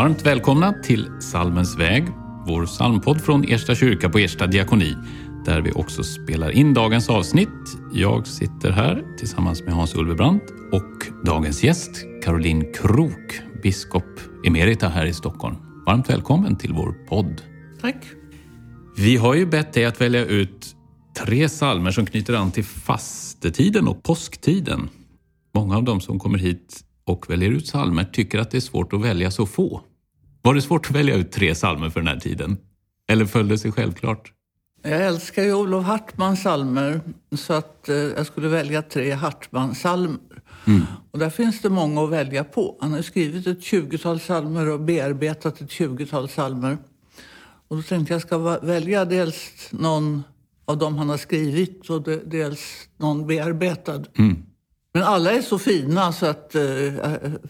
Varmt välkomna till Salmens väg, vår psalmpodd från Ersta kyrka på Ersta diakoni, där vi också spelar in dagens avsnitt. Jag sitter här tillsammans med Hans Ulvebrant och dagens gäst Caroline Krok, biskop emerita här i Stockholm. Varmt välkommen till vår podd. Tack. Vi har ju bett dig att välja ut tre salmer som knyter an till fastetiden och påsktiden. Många av dem som kommer hit och väljer ut salmer tycker att det är svårt att välja så få. Var det svårt att välja ut tre salmer för den här tiden? Eller föll det sig självklart? Jag älskar ju Olof Hartmans salmer så att eh, jag skulle välja tre Hartman-salmer. Mm. Och där finns det många att välja på. Han har skrivit ett tjugotal salmer och bearbetat ett tjugotal salmer. Och då tänkte jag ska välja dels någon av dem han har skrivit och dels någon bearbetad. Mm. Men alla är så fina så att uh,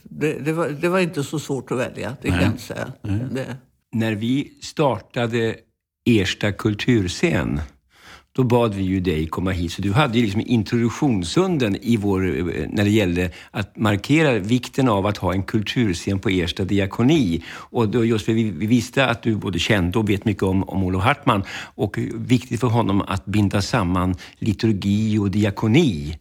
det, det, var, det, var, inte så svårt att välja, det kan jag säga. Det. När vi startade Ersta kulturscen då bad vi ju dig komma hit. Så du hade ju liksom introduktionsunden i vår, när det gällde att markera vikten av att ha en kulturscen på Ersta diakoni. Och då just för vi, vi visste att du både kände och vet mycket om, om Olof Hartman och viktigt för honom att binda samman liturgi och diakoni.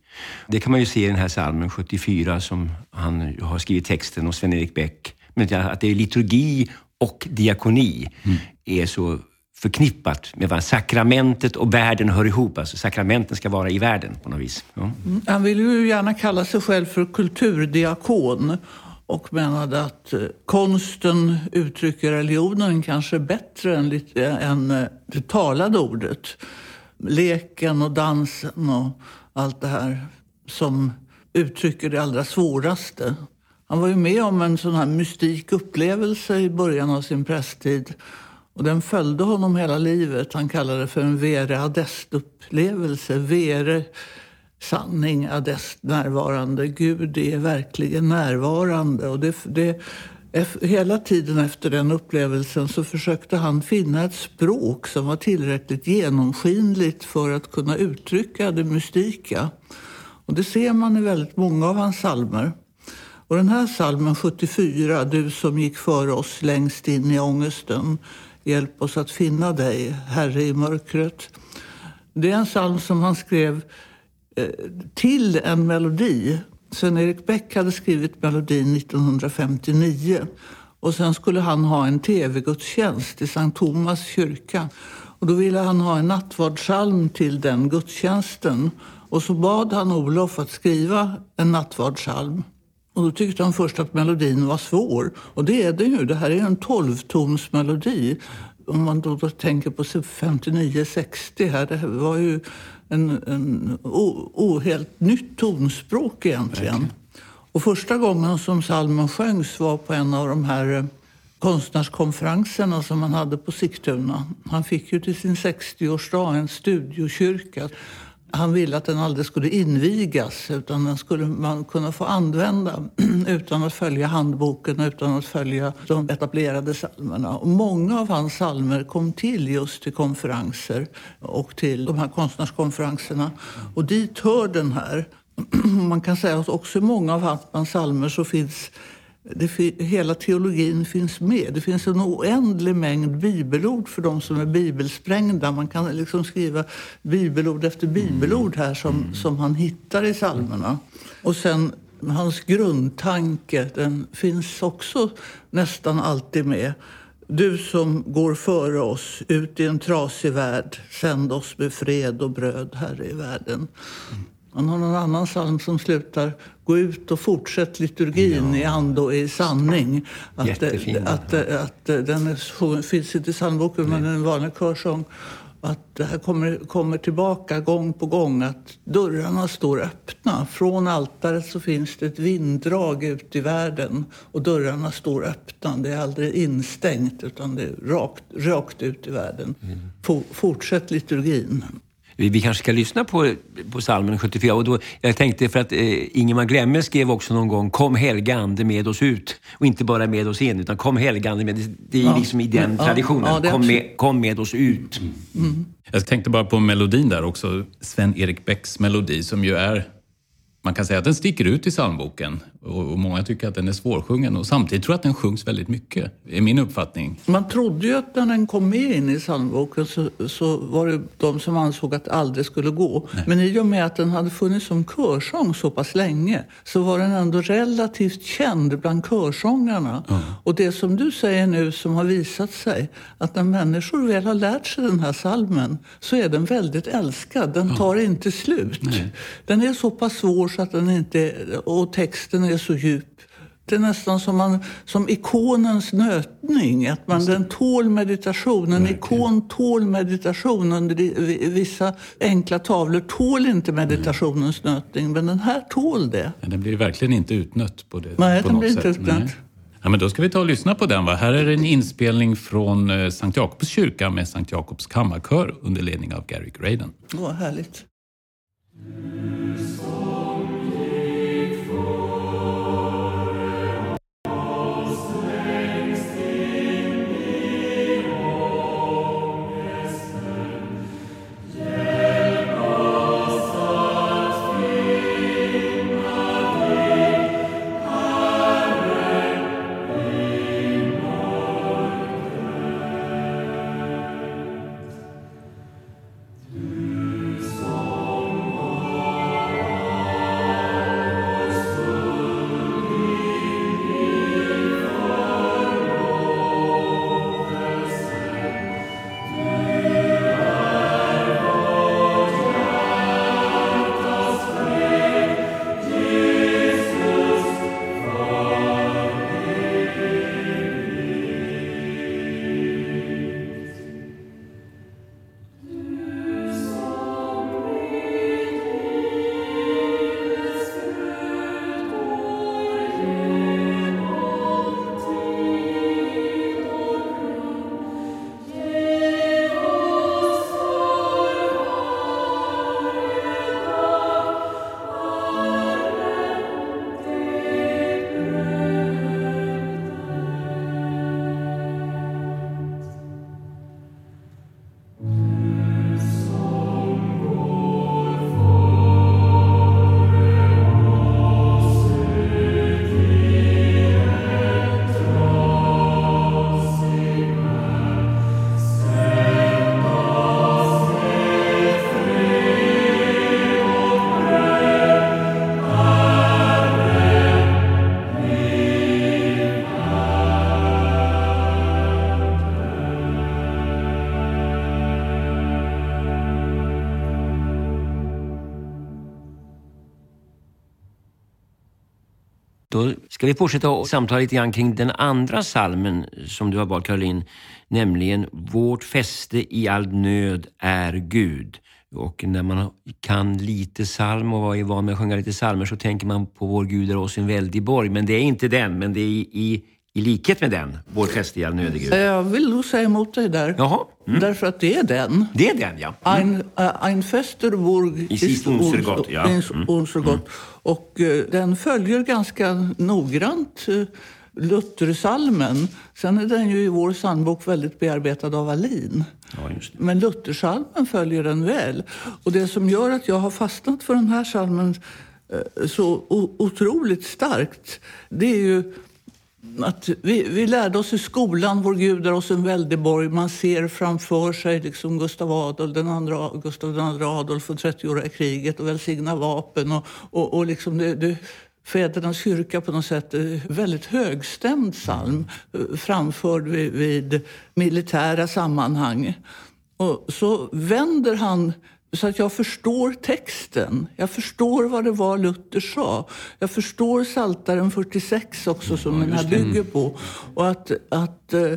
Det kan man ju se i den här salmen 74 som han har skrivit texten och Sven-Erik Bäck. Men att det är liturgi och diakoni mm. är så förknippat med vad sakramentet och världen hör ihop. Alltså sakramenten ska vara i världen på något vis. Ja. Mm. Han ville ju gärna kalla sig själv för kulturdiakon och menade att eh, konsten uttrycker religionen kanske bättre än, eh, än eh, det talade ordet. Leken och dansen och allt det här som uttrycker det allra svåraste. Han var ju med om en sån här mystik upplevelse i början av sin prästtid och den följde honom hela livet. Han kallade det för en vere adest-upplevelse. Vere, sanning, adest, närvarande. Gud är verkligen närvarande. Och det, det, hela tiden efter den upplevelsen så försökte han finna ett språk som var tillräckligt genomskinligt för att kunna uttrycka det mystika. Och det ser man i väldigt många av hans salmer. Och den här salmen 74, Du som gick före oss längst in i ångesten, Hjälp oss att finna dig, Herre i mörkret. Det är en psalm som han skrev eh, till en melodi. Sven-Erik Bäck hade skrivit melodin 1959 och sen skulle han ha en tv-gudstjänst i Sankt Thomas kyrka. Och då ville han ha en nattvardssalm till den gudstjänsten. Och så bad han Olof att skriva en nattvardssalm. Och då tyckte han först att melodin var svår. Och det är den ju. Det här är en tolvtonsmelodi. Om man då, då tänker på 59-60 här, det var ju en, en o, o, helt nytt tonspråk egentligen. Verkligen. Och första gången som salmen sjöngs var på en av de här eh, konstnärskonferenserna som man hade på Sigtuna. Han fick ju till sin 60-årsdag en studiokyrka han ville att den aldrig skulle invigas utan den skulle man kunna få använda utan att följa handboken, utan att följa de etablerade psalmerna. Och många av hans psalmer kom till just till konferenser och till de här konstnärskonferenserna. Och dit hör den här. Man kan säga att också i många av hans psalmer så finns det, hela teologin finns med. Det finns en oändlig mängd bibelord för de som är bibelsprängda. Man kan liksom skriva bibelord efter bibelord här som, mm. som han hittar i psalmerna. Och sen hans grundtanke, den finns också nästan alltid med. Du som går före oss ut i en trasig värld, sänd oss med fred och bröd, Herre, i världen. Han har någon annan psalm som slutar Gå ut och fortsätt liturgin ja. i ande och i sanning. Att, Jättefin. Att, att, att, den är, finns inte i psalmboken, men den är en vanlig körsång. Att det här kommer, kommer tillbaka gång på gång, att dörrarna står öppna. Från altaret så finns det ett vinddrag ut i världen och dörrarna står öppna. Det är aldrig instängt utan det är rakt, rakt ut i världen. Mm. Fortsätt liturgin. Vi kanske ska lyssna på, på salmen 74. Och då, jag tänkte för att eh, Ingemar Glemme skrev också någon gång Kom helga ande med oss ut. Och inte bara med oss in, utan Kom helga ande med Det, det är ja. liksom i den ja. traditionen. Ja, kom, med, kom med oss ut. Mm. Jag tänkte bara på melodin där också. Sven-Erik Bäcks melodi som ju är man kan säga att den sticker ut i psalmboken. Och många tycker att den är svårsjungen och samtidigt tror jag att den sjungs väldigt mycket, är min uppfattning. Man trodde ju att när den kom med in i psalmboken så, så var det de som ansåg att det aldrig skulle gå. Nej. Men i och med att den hade funnits som körsång så pass länge så var den ändå relativt känd bland körsångarna. Mm. Och det som du säger nu som har visat sig att när människor väl har lärt sig den här salmen så är den väldigt älskad. Den tar mm. inte slut. Nej. Den är så pass svår så att den inte... Och texten är så djup. Det är nästan som, man, som ikonens nötning. Att man, den tål meditation. En ikon tål meditation. Under vissa enkla tavlor tål inte meditationens mm. nötning. Men den här tål det. Ja, den blir verkligen inte utnött på det Nej, på den blir inte utnött. Ja, men då ska vi ta och lyssna på den. Va? Här är en inspelning från eh, Sankt Jakobs kyrka med Sankt Jakobs kammarkör under ledning av Gary Graden. Vad härligt. Ska vi fortsätta och samtala lite grann kring den andra salmen som du har valt Caroline, nämligen Vårt fäste i all nöd är Gud. Och när man kan lite psalm och är van med att sjunga lite psalmer så tänker man på Vår Gud är oss en väldig borg. Men det är inte den, men det är i, i i likhet med den, Vår fäste i all nöd Gud? Jag vill nog säga emot dig där. Jaha. Mm. Därför att det är den. Det är den, ja. Mm. Ein, uh, ein Festerburg ist, unser Gott. Ja. Mm. Unser Gott. Mm. Och uh, den följer ganska noggrant uh, Luthersalmen. Sen är den ju i vår psalmbok väldigt bearbetad av Alin. Ja, Men Luthersalmen följer den väl. Och det som gör att jag har fastnat för den här salmen så otroligt starkt, det är ju att vi, vi lärde oss i skolan, vår Gud är oss en väldig borg. Man ser framför sig liksom Gustav Adolf, den andra, Gustav II Adolf och 30-åriga kriget och välsigna vapen. Och, och, och liksom det, det, Fädernas kyrka på något sätt, väldigt högstämd psalm eh, framförd vid, vid militära sammanhang. Och så vänder han så att jag förstår texten. Jag förstår vad det var Luther sa. Jag förstår Saltaren 46 också som ja, den här bygger på. Och att, att eh,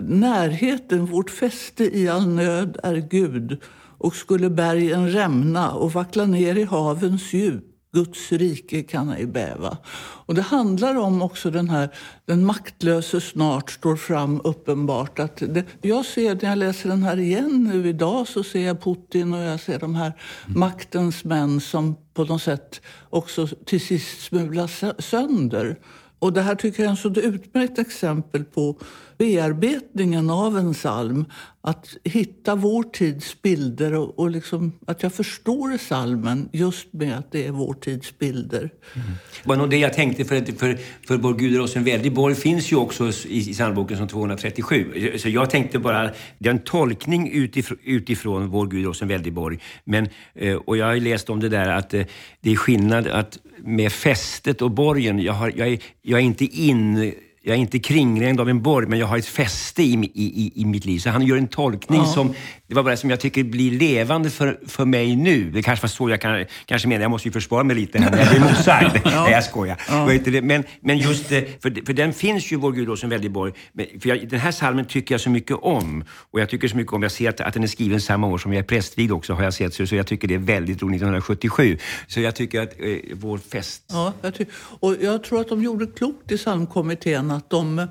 närheten, vårt fäste i all nöd är Gud. Och skulle bergen rämna och vackla ner i havens djup Guds rike kan ej bäva. Och det handlar om också den här, den maktlöse snart står fram uppenbart. Att det, jag ser, när jag läser den här igen nu idag, så ser jag Putin och jag ser de här mm. maktens män som på något sätt också till sist smulas sönder. Och det här tycker jag är ett utmärkt exempel på bearbetningen av en psalm. Att hitta vår tids bilder och, och liksom, att jag förstår psalmen just med att det är vår tids bilder. Mm. Det var nog det jag tänkte, för, för, för Vår Gud är oss en väldig borg finns ju också i, i psalmboken som 237. Så jag tänkte bara, det är en tolkning utifrån, utifrån Vår Gud är oss en väldig borg. Men, eh, och jag har ju läst om det där att eh, det är skillnad att med fästet och borgen, jag, har, jag, är, jag är inte in jag är inte kringrängd av en borg, men jag har ett fäste i, i, i mitt liv. Så han gör en tolkning ja. som, det var bara som jag tycker blir levande för, för mig nu. Det kanske var så jag kan, kanske menar, jag måste ju försvara mig lite här när jag blir motsagd. ja. Nej, jag skojar. Ja. Men, men just, för, för den finns ju, Vår Gud som väldig borg. För jag, den här salmen tycker jag så mycket om. Och jag tycker så mycket om, jag ser att, att den är skriven samma år som jag är prästvigd också, har jag sett. Så, så jag tycker det är väldigt roligt, 1977. Så jag tycker att eh, vår fest... Ja, jag och jag tror att de gjorde klokt i psalmkommittén att de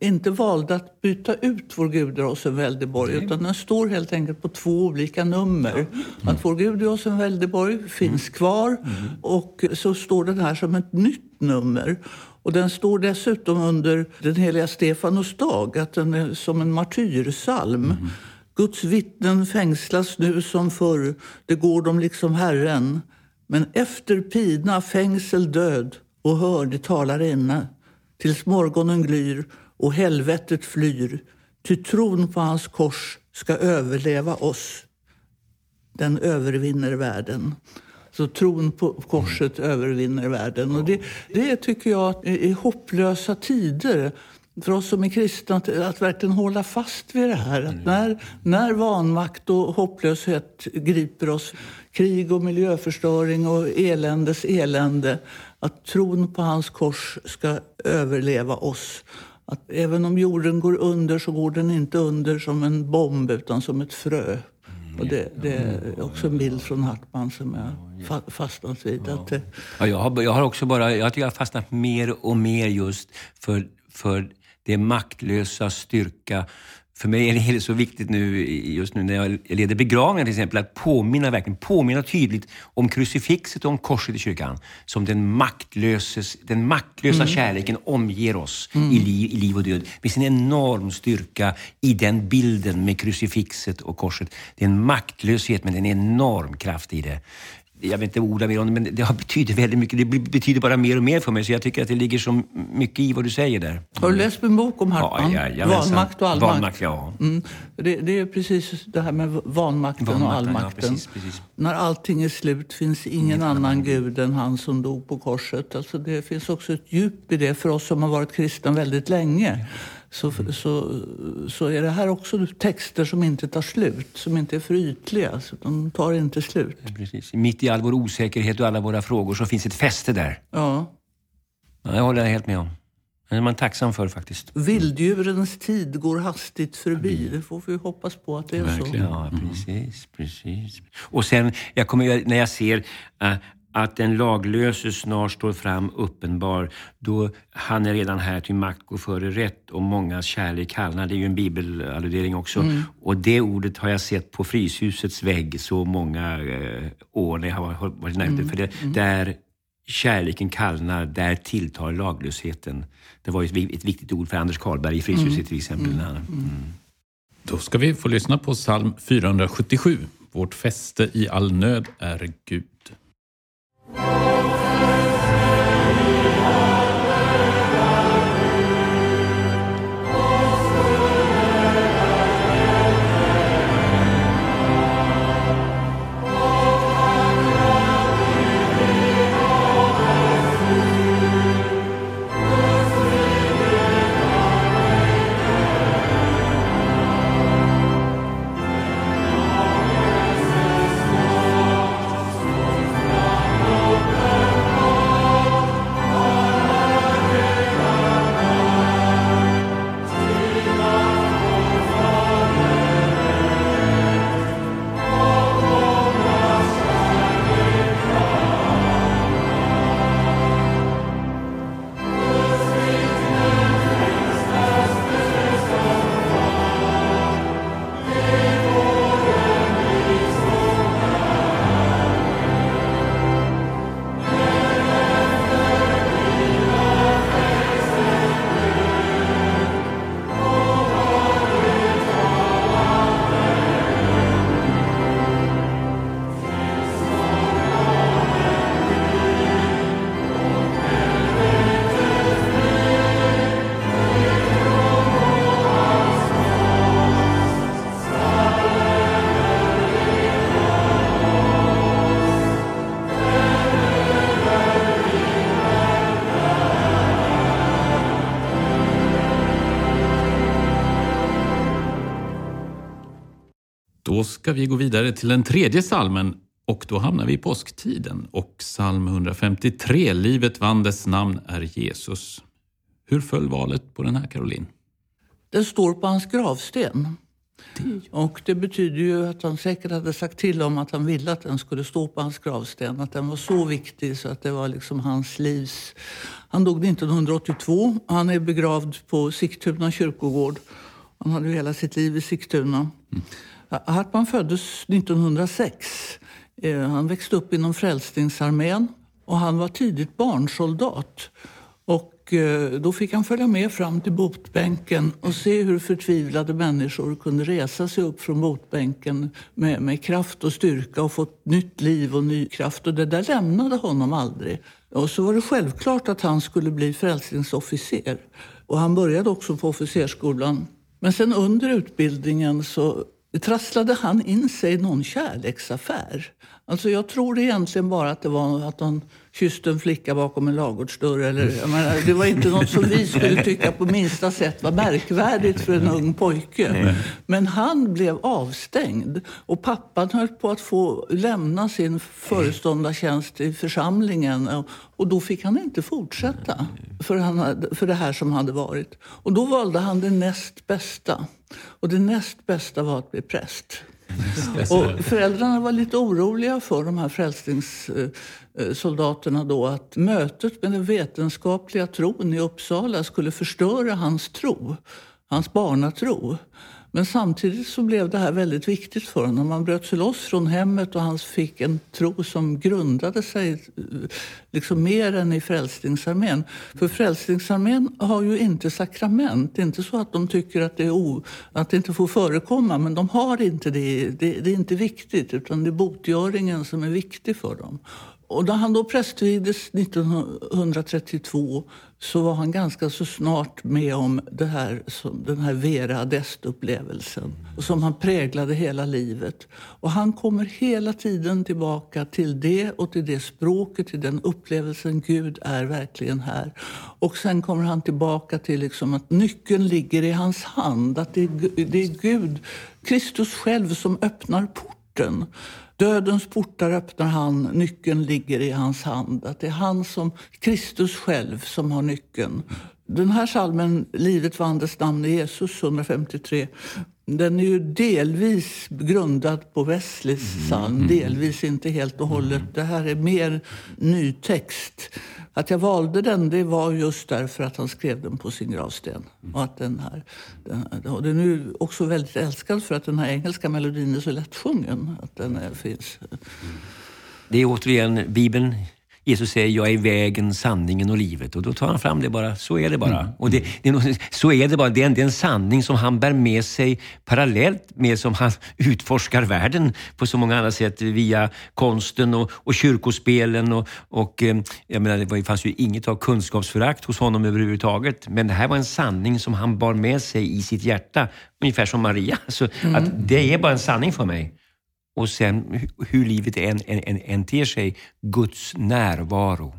inte valde att byta ut Vår Gud oss en väldig borg utan den står helt enkelt på två olika nummer. Mm. Att Vår Gud oss en väldig borg finns mm. kvar mm. och så står den här som ett nytt nummer. Och den står dessutom under den heliga Stefanos dag, att den är som en martyrsalm. Mm. Guds vittnen fängslas nu som förr, det går de liksom Herren. Men efter pina, fängsel, död och hör det talar inne tills morgonen glyr och helvetet flyr. Ty tron på hans kors ska överleva oss. Den övervinner världen. Så tron på korset övervinner världen. Och det, det tycker jag är hopplösa tider för oss som är kristna att, att verkligen hålla fast vid det här. Att när, när vanmakt och hopplöshet griper oss, krig och miljöförstöring och eländes elände, att tron på hans kors ska överleva oss. Att även om jorden går under så går den inte under som en bomb utan som ett frö. Och det, det är också en bild från Hartman som jag fastnat vid. Att det... ja, jag, har, jag har också bara, jag tycker jag har fastnat mer och mer just för, för det maktlösa styrka för mig är det så viktigt nu, just nu när jag leder begravningar till exempel, att påminna, verkligen påminna tydligt om krucifixet och om korset i kyrkan. Som den, maktlöses, den maktlösa mm. kärleken omger oss mm. i, liv, i liv och död. Med sin enorm styrka i den bilden med krucifixet och korset. Det är en maktlöshet men en enorm kraft i det jag vet inte orda mer om det, men det betyder väldigt mycket. Det betyder bara mer och mer för mig, så jag tycker att det ligger så mycket i vad du säger där. Har du läst min bok om Hartman? Ja, ja, vanmakt och allmakt? Vanmakt, ja. Mm. Det, det, är precis det här med vanmakten, vanmakten och allmakten. Ja, precis, precis. När allting är slut finns ingen, ingen annan Gud än han som dog på korset. Alltså det finns också ett djup i det för oss som har varit kristna väldigt länge så, så, så är det här också texter som inte tar slut, som inte är för ytliga. Så de tar inte slut. Precis. Mitt i all vår osäkerhet och alla våra frågor så finns ett fäste där. Ja. ja jag håller helt med om. Det är man tacksam för faktiskt. Vilddjurens tid går hastigt förbi. Det får vi hoppas på att det är Verkligen. så. Ja, precis, precis. Och sen, jag kommer, när jag ser uh, att den laglöse snart står fram uppenbar, då han är redan här till makt går före rätt och mångas kärlek kallnar. Det är ju en bibelalludering också. Mm. Och det ordet har jag sett på Fryshusets vägg så många eh, år när jag har varit nära. Mm. För det, mm. där kärleken kallnar, där tilltar laglösheten. Det var ju ett viktigt ord för Anders Karlberg i Fryshuset mm. till exempel. Mm. mm. Då ska vi få lyssna på psalm 477. Vårt fäste i all nöd är Gud. Då ska vi gå vidare till den tredje salmen och då hamnar vi i påsktiden och psalm 153, Livet vann dess namn är Jesus. Hur föll valet på den här Caroline? Den står på hans gravsten. Och det betyder ju att han säkert hade sagt till om att han ville att den skulle stå på hans gravsten. Att den var så viktig så att det var liksom hans livs... Han dog 1982. Han är begravd på Sigtuna kyrkogård. Han hade hela sitt liv i Sigtuna. Mm. Hartman föddes 1906. Eh, han växte upp inom Frälsningsarmén och han var tidigt barnsoldat. Och eh, då fick han följa med fram till botbänken och se hur förtvivlade människor kunde resa sig upp från botbänken med, med kraft och styrka och fått nytt liv och ny kraft. Och det där lämnade honom aldrig. Och så var det självklart att han skulle bli frälsningsofficer. Och han började också på officersskolan. Men sen under utbildningen så trasslade han in sig i någon kärleksaffär. Alltså jag tror egentligen bara att det var att han kysste en flicka bakom en ladugårdsdörr. Eller, menar, det var inte något som vi skulle tycka på minsta sätt var märkvärdigt för en ung pojke. Men han blev avstängd och pappan höll på att få lämna sin föreståndartjänst i församlingen. Och då fick han inte fortsätta för, han, för det här som hade varit. Och då valde han det näst bästa. Och det näst bästa var att bli präst. Och föräldrarna var lite oroliga för de här frälsningssoldaterna då att mötet med den vetenskapliga tron i Uppsala skulle förstöra hans tro, hans barnatro. Men samtidigt så blev det här väldigt viktigt för honom. Han bröt sig loss från hemmet och han fick en tro som grundade sig eh, liksom mer än i Frälsningsarmén. För Frälsningsarmén har ju inte sakrament. Det är inte så att de tycker att det, är o, att det inte får förekomma, men de har inte det. det. Det är inte viktigt, utan det är botgöringen som är viktig för dem. Och när han då prästvigdes 1932 så var han ganska så snart med om det här, den här Vera Adest-upplevelsen som han präglade hela livet. Och han kommer hela tiden tillbaka till det och till det språket, till den upplevelsen Gud är verkligen här. Och sen kommer han tillbaka till liksom att nyckeln ligger i hans hand. Att det är, det är Gud, Kristus själv, som öppnar porten. Dödens portar öppnar han, nyckeln ligger i hans hand. Att det är han som, Kristus själv som har nyckeln. Den här salmen, Livet vandes namn i Jesus, 153, den är ju delvis grundad på Wesleys mm, psalm, mm. delvis inte helt och hållet. Det här är mer ny text. Att jag valde den det var just därför att han skrev den på sin gravsten. Och att den, här, den, och den är också väldigt älskad för att den här engelska melodin är så lättsjungen. Att den är, finns. Det är återigen Bibeln Jesus säger jag är vägen, sanningen och livet. Och då tar han fram det bara. Så är det bara. Mm. Och det, det, är så är det bara. Det är, en, det är en sanning som han bär med sig parallellt med som han utforskar världen på så många andra sätt via konsten och, och kyrkospelen. Och, och, eh, jag menar, det fanns ju inget av kunskapsförakt hos honom överhuvudtaget. Men det här var en sanning som han bar med sig i sitt hjärta. Ungefär som Maria. Så mm. att det är bara en sanning för mig och sen hur livet än, än, än ter sig, Guds närvaro.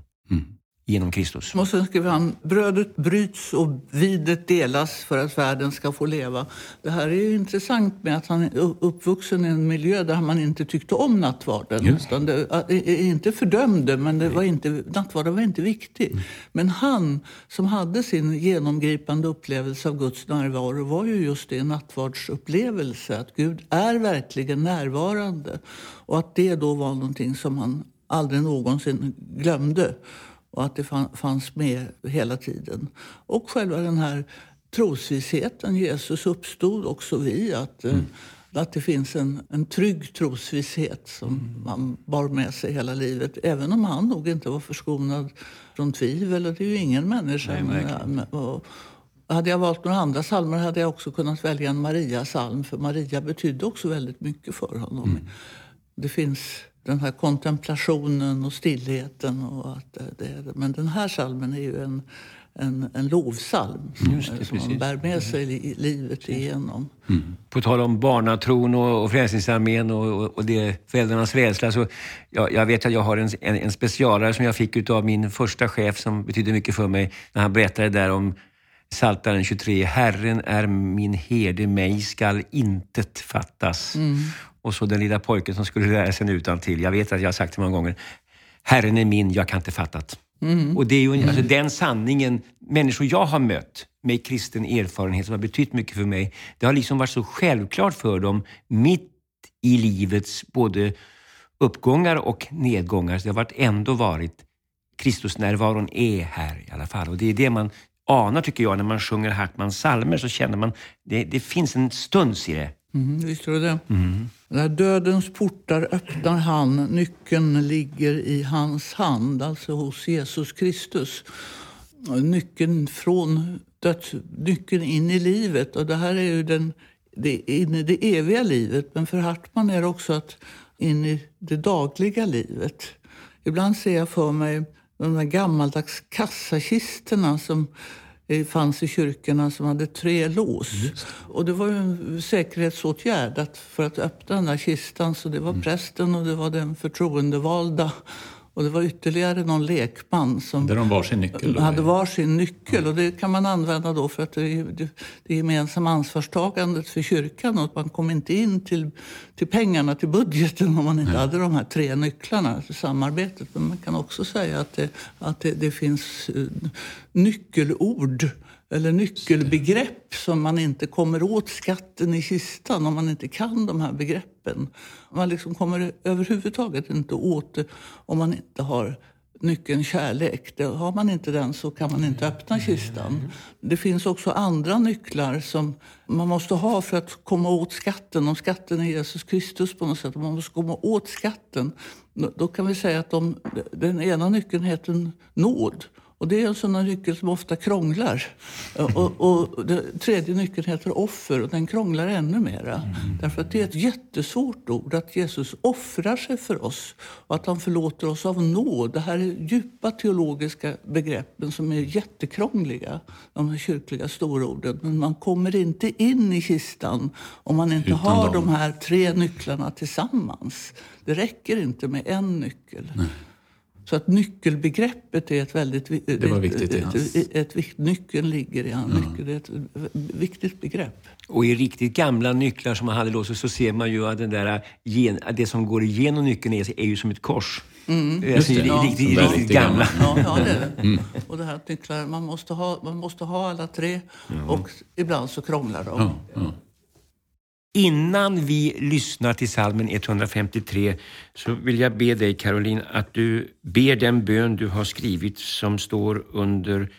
Genom Kristus. Och sen skriver han, brödet bryts och videt delas för att världen ska få leva. Det här är intressant med att han är uppvuxen i en miljö där man inte tyckte om nattvarden. Utan det, inte fördömde, men det var inte, nattvarden var inte viktig. Mm. Men han som hade sin genomgripande upplevelse av Guds närvaro var ju just det, nattvardsupplevelse. Att Gud är verkligen närvarande. Och att det då var någonting som han aldrig någonsin glömde och att det fanns med hela tiden. Och själva den här trosvissheten. Jesus uppstod också vi. Att, eh, mm. att det finns en, en trygg trosvisshet som mm. man bar med sig hela livet. Även om han nog inte var förskonad från tvivel. Och det är ju ingen människa. Nej, och, hade jag valt några andra psalmer hade jag också kunnat välja en Maria-psalm. För Maria betydde också väldigt mycket för honom. Mm. Det finns den här kontemplationen och stillheten. Och att det, men den här salmen är ju en, en, en lovsalm det, som man bär med sig li, livet igenom. Mm. På tal om barnatron och, och Frälsningsarmén och, och det, föräldrarnas rädsla. Så jag, jag, vet att jag har en, en, en specialare som jag fick av min första chef som betydde mycket för mig. När han berättade där om Saltaren 23. Herren är min herde, mig skall intet fattas. Mm. Och så den lilla pojken som skulle lära sig utan till. Jag vet att jag har sagt det många gånger. Herren är min, jag kan inte fattat. Mm. Och det är ju alltså, mm. den sanningen människor jag har mött med kristen erfarenhet som har betytt mycket för mig. Det har liksom varit så självklart för dem mitt i livets både uppgångar och nedgångar. Så det har varit ändå varit Kristusnärvaron är här i alla fall. Och det är det man anar tycker jag när man sjunger Hartmans psalmer så känner man det, det finns en stuns i det. Mm, visst gör det mm. När dödens portar öppnar han, nyckeln ligger i hans hand, alltså hos Jesus Kristus. Nyckeln från döds, nyckeln in i livet. Och det här är ju den, det, in i det eviga livet. Men för Hartman är det också att in i det dagliga livet. Ibland ser jag för mig de där gammaldags kassakisterna som fanns i kyrkorna som hade tre lås. Mm. Och det var ju en säkerhetsåtgärd att, för att öppna den där kistan. Så det var mm. prästen och det var den förtroendevalda och det var ytterligare någon lekman som hade de varsin nyckel? Då? hade varsin nyckel. Och det kan man använda då för att det är det gemensamma ansvarstagandet för kyrkan. Och att man kom inte in till, till pengarna, till budgeten om man inte Nej. hade de här tre nycklarna till samarbetet. Men man kan också säga att det, att det, det finns eh, nyckelord eller nyckelbegrepp som man inte kommer åt skatten i kistan om man inte kan de här begreppen. Man liksom kommer överhuvudtaget inte åt det om man inte har nyckeln kärlek. Det, har man inte den så kan man inte öppna kistan. Det finns också andra nycklar som man måste ha för att komma åt skatten. Om skatten är Jesus Kristus på något sätt, om man måste komma åt skatten. Då kan vi säga att de, den ena nyckeln heter nåd. Och det är en sån nyckel som ofta krånglar. Och, och den tredje nyckeln heter offer och den krånglar ännu mera. Mm. Därför att det är ett jättesvårt ord att Jesus offrar sig för oss och att han förlåter oss av nåd. Det här är djupa teologiska begreppen som är jättekrångliga, de här kyrkliga stororden. Men man kommer inte in i kistan om man inte Utan har dem. de här tre nycklarna tillsammans. Det räcker inte med en nyckel. Nej. Så att nyckelbegreppet är ett väldigt... Det var viktigt ett, ett, ett, ett, Nyckeln ligger i hans ja. nyckel. Det är ett viktigt begrepp. Och i riktigt gamla nycklar som man hade då så ser man ju att den där, det som går igenom nyckeln är, är ju som ett kors. Mm. Alltså, det, ja. riktigt, riktigt, riktigt gamla. Ja, ja, det är det. Mm. Och det här nycklar, man måste ha, man måste ha alla tre ja. och ibland så krånglar de. Ja, Innan vi lyssnar till salmen 153 så vill jag be dig Caroline att du ber den bön du har skrivit som står under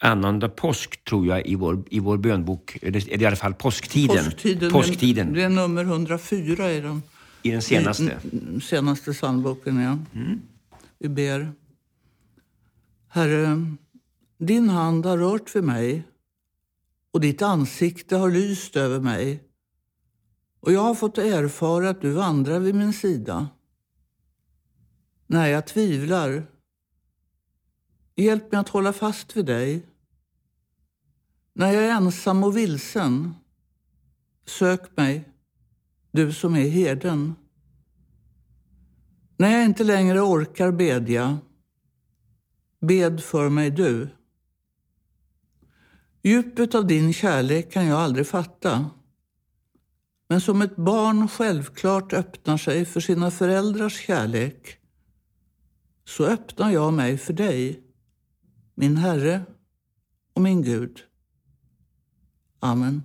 annandag påsk tror jag i vår, i vår bönbok, eller i alla fall påsktiden. Påsktiden, påsktiden. Det är nummer 104 i den, I den senaste. I, senaste psalmboken, ja. Mm. Vi ber. Herre, din hand har rört vid mig och ditt ansikte har lyst över mig. Och jag har fått erfara att du vandrar vid min sida. När jag tvivlar, hjälp mig att hålla fast vid dig. När jag är ensam och vilsen, sök mig, du som är herden. När jag inte längre orkar bedja, bed för mig du. Djupet av din kärlek kan jag aldrig fatta. Men som ett barn självklart öppnar sig för sina föräldrars kärlek, så öppnar jag mig för dig, min Herre och min Gud. Amen.